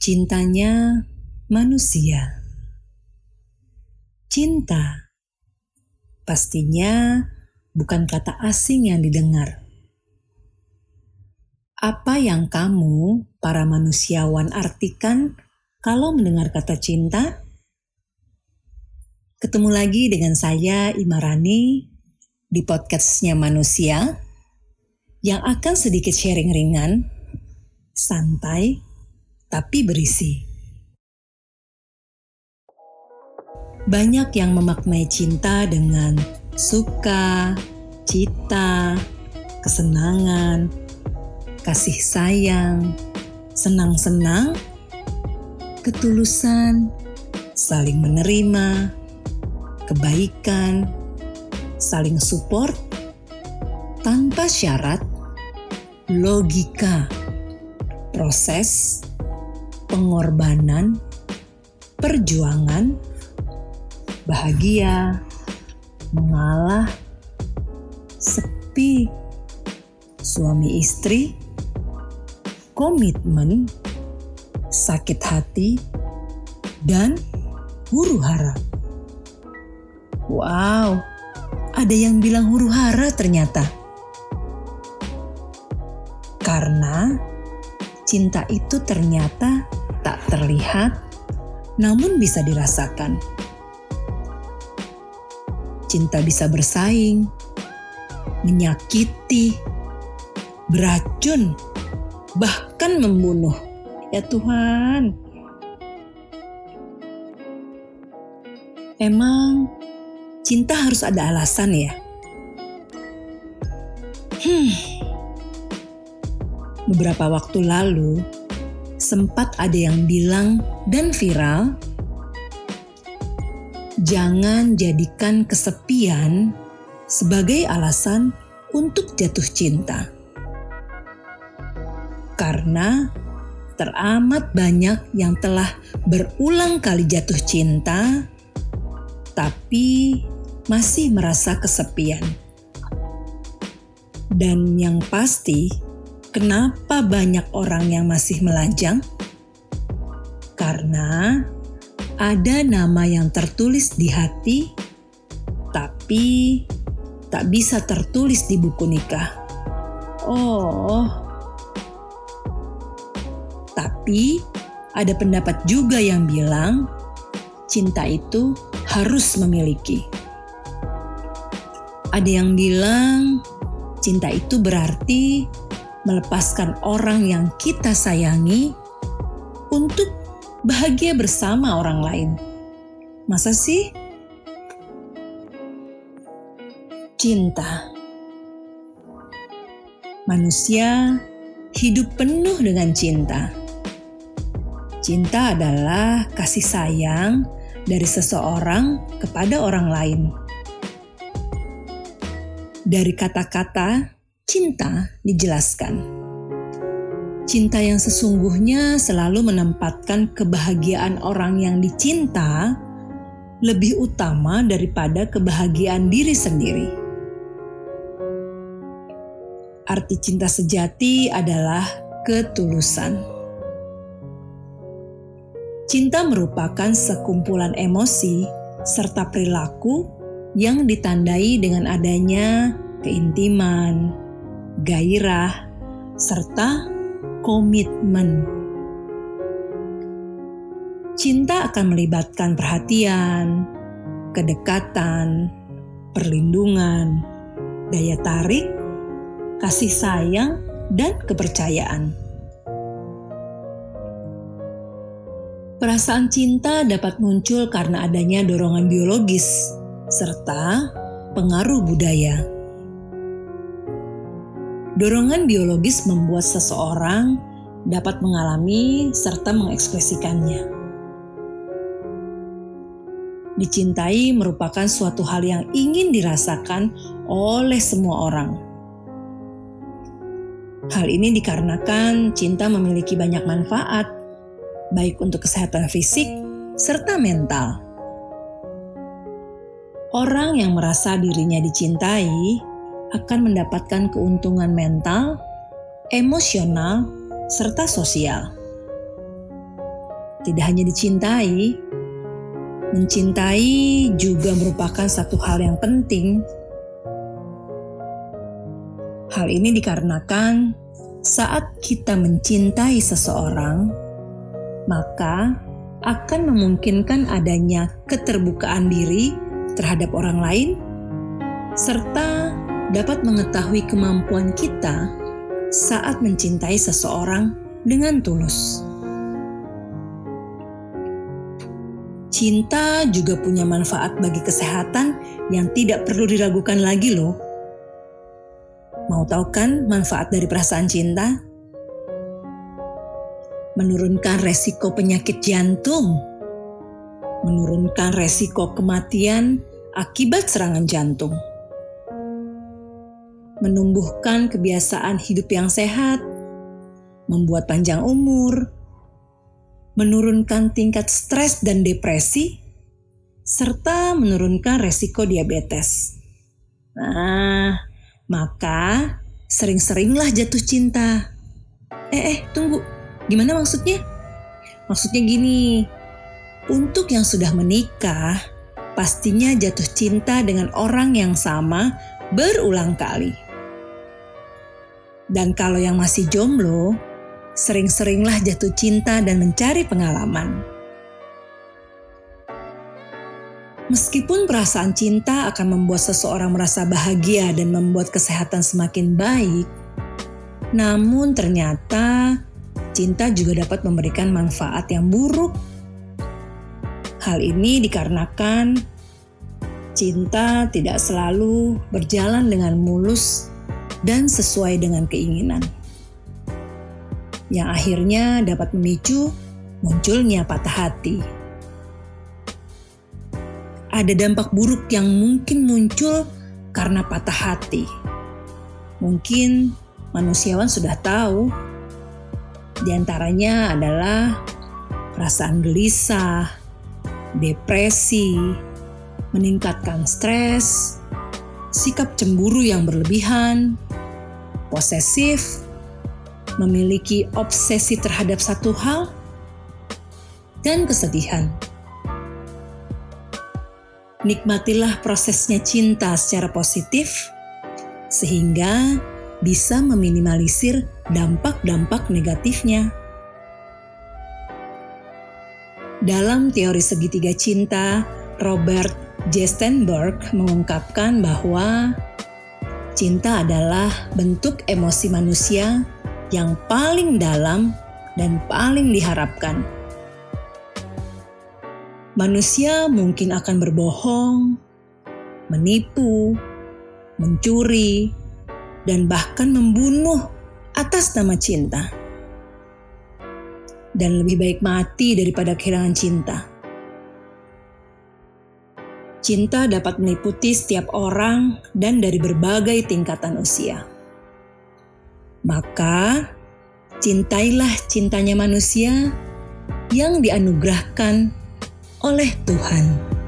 Cintanya manusia. Cinta pastinya bukan kata asing yang didengar. Apa yang kamu, para manusiawan, artikan kalau mendengar kata cinta? Ketemu lagi dengan saya, Imarani, di podcastnya Manusia, yang akan sedikit sharing ringan, santai, tapi berisi. Banyak yang memaknai cinta dengan suka, cita, kesenangan, kasih sayang, senang-senang, ketulusan, saling menerima, kebaikan, saling support, tanpa syarat, logika, proses, pengorbanan, perjuangan, bahagia, mengalah, sepi, suami istri, komitmen, sakit hati, dan huru hara. Wow, ada yang bilang huru hara ternyata. Karena cinta itu ternyata tak terlihat, namun bisa dirasakan cinta bisa bersaing, menyakiti, beracun, bahkan membunuh. Ya Tuhan, emang cinta harus ada alasan ya? Hmm, beberapa waktu lalu sempat ada yang bilang dan viral Jangan jadikan kesepian sebagai alasan untuk jatuh cinta. Karena teramat banyak yang telah berulang kali jatuh cinta, tapi masih merasa kesepian. Dan yang pasti, kenapa banyak orang yang masih melajang? Karena ada nama yang tertulis di hati, tapi tak bisa tertulis di buku nikah. Oh, tapi ada pendapat juga yang bilang cinta itu harus memiliki. Ada yang bilang cinta itu berarti melepaskan orang yang kita sayangi untuk bahagia bersama orang lain. Masa sih? Cinta. Manusia hidup penuh dengan cinta. Cinta adalah kasih sayang dari seseorang kepada orang lain. Dari kata-kata cinta dijelaskan Cinta yang sesungguhnya selalu menempatkan kebahagiaan orang yang dicinta lebih utama daripada kebahagiaan diri sendiri. Arti cinta sejati adalah ketulusan. Cinta merupakan sekumpulan emosi serta perilaku yang ditandai dengan adanya keintiman, gairah, serta komitmen. Cinta akan melibatkan perhatian, kedekatan, perlindungan, daya tarik, kasih sayang, dan kepercayaan. Perasaan cinta dapat muncul karena adanya dorongan biologis serta pengaruh budaya. Dorongan biologis membuat seseorang dapat mengalami serta mengekspresikannya. Dicintai merupakan suatu hal yang ingin dirasakan oleh semua orang. Hal ini dikarenakan cinta memiliki banyak manfaat, baik untuk kesehatan fisik serta mental. Orang yang merasa dirinya dicintai akan mendapatkan keuntungan mental, emosional, serta sosial. tidak hanya dicintai, mencintai juga merupakan satu hal yang penting. Hal ini dikarenakan saat kita mencintai seseorang, maka akan memungkinkan adanya keterbukaan diri terhadap orang lain, serta dapat mengetahui kemampuan kita saat mencintai seseorang dengan tulus. Cinta juga punya manfaat bagi kesehatan yang tidak perlu diragukan lagi loh. Mau tahu kan manfaat dari perasaan cinta? Menurunkan resiko penyakit jantung, menurunkan resiko kematian akibat serangan jantung, menumbuhkan kebiasaan hidup yang sehat, membuat panjang umur, menurunkan tingkat stres dan depresi, serta menurunkan resiko diabetes. Nah, maka sering-seringlah jatuh cinta. Eh, eh, tunggu. Gimana maksudnya? Maksudnya gini, untuk yang sudah menikah, pastinya jatuh cinta dengan orang yang sama berulang kali. Dan kalau yang masih jomblo, sering-seringlah jatuh cinta dan mencari pengalaman. Meskipun perasaan cinta akan membuat seseorang merasa bahagia dan membuat kesehatan semakin baik, namun ternyata cinta juga dapat memberikan manfaat yang buruk. Hal ini dikarenakan cinta tidak selalu berjalan dengan mulus dan sesuai dengan keinginan yang akhirnya dapat memicu munculnya patah hati. Ada dampak buruk yang mungkin muncul karena patah hati. Mungkin manusiawan sudah tahu, di antaranya adalah perasaan gelisah, depresi, meningkatkan stres, sikap cemburu yang berlebihan, posesif, memiliki obsesi terhadap satu hal, dan kesedihan. Nikmatilah prosesnya cinta secara positif, sehingga bisa meminimalisir dampak-dampak negatifnya. Dalam teori segitiga cinta, Robert J. Sternberg mengungkapkan bahwa cinta adalah bentuk emosi manusia yang paling dalam dan paling diharapkan. Manusia mungkin akan berbohong, menipu, mencuri, dan bahkan membunuh atas nama cinta. Dan lebih baik mati daripada kehilangan cinta. Cinta dapat meliputi setiap orang dan dari berbagai tingkatan usia. Maka, cintailah cintanya manusia yang dianugerahkan oleh Tuhan.